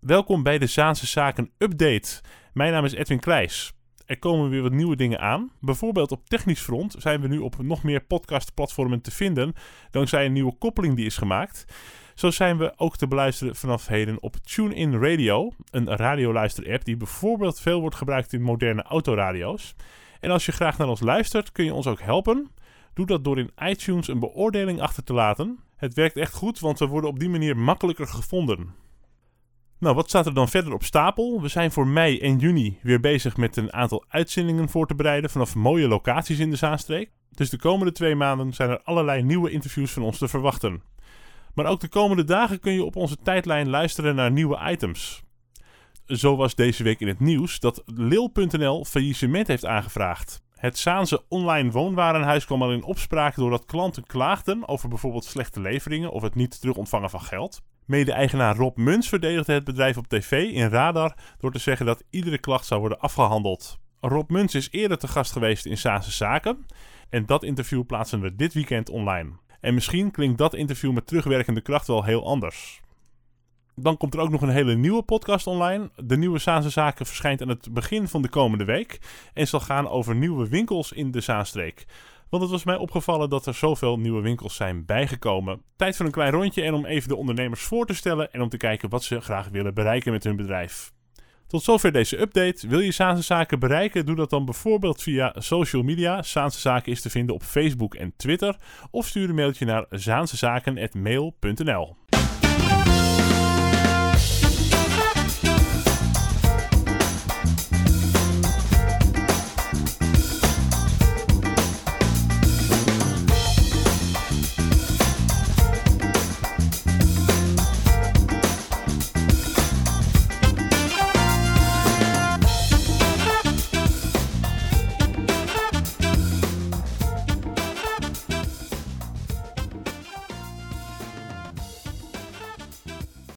Welkom bij de Zaanse Zaken Update. Mijn naam is Edwin Kleijs. Er komen weer wat nieuwe dingen aan. Bijvoorbeeld op technisch front zijn we nu op nog meer podcastplatformen te vinden, dankzij een nieuwe koppeling die is gemaakt. Zo zijn we ook te beluisteren vanaf heden op TuneIn Radio, een radioluister-app die bijvoorbeeld veel wordt gebruikt in moderne autoradio's. En als je graag naar ons luistert, kun je ons ook helpen. Doe dat door in iTunes een beoordeling achter te laten. Het werkt echt goed, want we worden op die manier makkelijker gevonden. Nou, wat staat er dan verder op stapel? We zijn voor mei en juni weer bezig met een aantal uitzendingen voor te bereiden vanaf mooie locaties in de Zaanstreek. Dus de komende twee maanden zijn er allerlei nieuwe interviews van ons te verwachten. Maar ook de komende dagen kun je op onze tijdlijn luisteren naar nieuwe items. Zo was deze week in het nieuws dat Lil.nl faillissement heeft aangevraagd. Het Zaanse online woonwarenhuis kwam al in opspraak doordat klanten klaagden over bijvoorbeeld slechte leveringen of het niet terugontvangen van geld. Mede-eigenaar Rob Muns verdedigde het bedrijf op tv in Radar door te zeggen dat iedere klacht zou worden afgehandeld. Rob Muns is eerder te gast geweest in Zaanse Zaken en dat interview plaatsen we dit weekend online. En misschien klinkt dat interview met terugwerkende kracht wel heel anders. Dan komt er ook nog een hele nieuwe podcast online. De nieuwe Zaanse Zaken verschijnt aan het begin van de komende week. En zal gaan over nieuwe winkels in de Zaanstreek. Want het was mij opgevallen dat er zoveel nieuwe winkels zijn bijgekomen. Tijd voor een klein rondje en om even de ondernemers voor te stellen en om te kijken wat ze graag willen bereiken met hun bedrijf. Tot zover deze update. Wil je Zaanse Zaken bereiken? Doe dat dan bijvoorbeeld via social media. Zaanse Zaken is te vinden op Facebook en Twitter. Of stuur een mailtje naar zaansezaken.mail.nl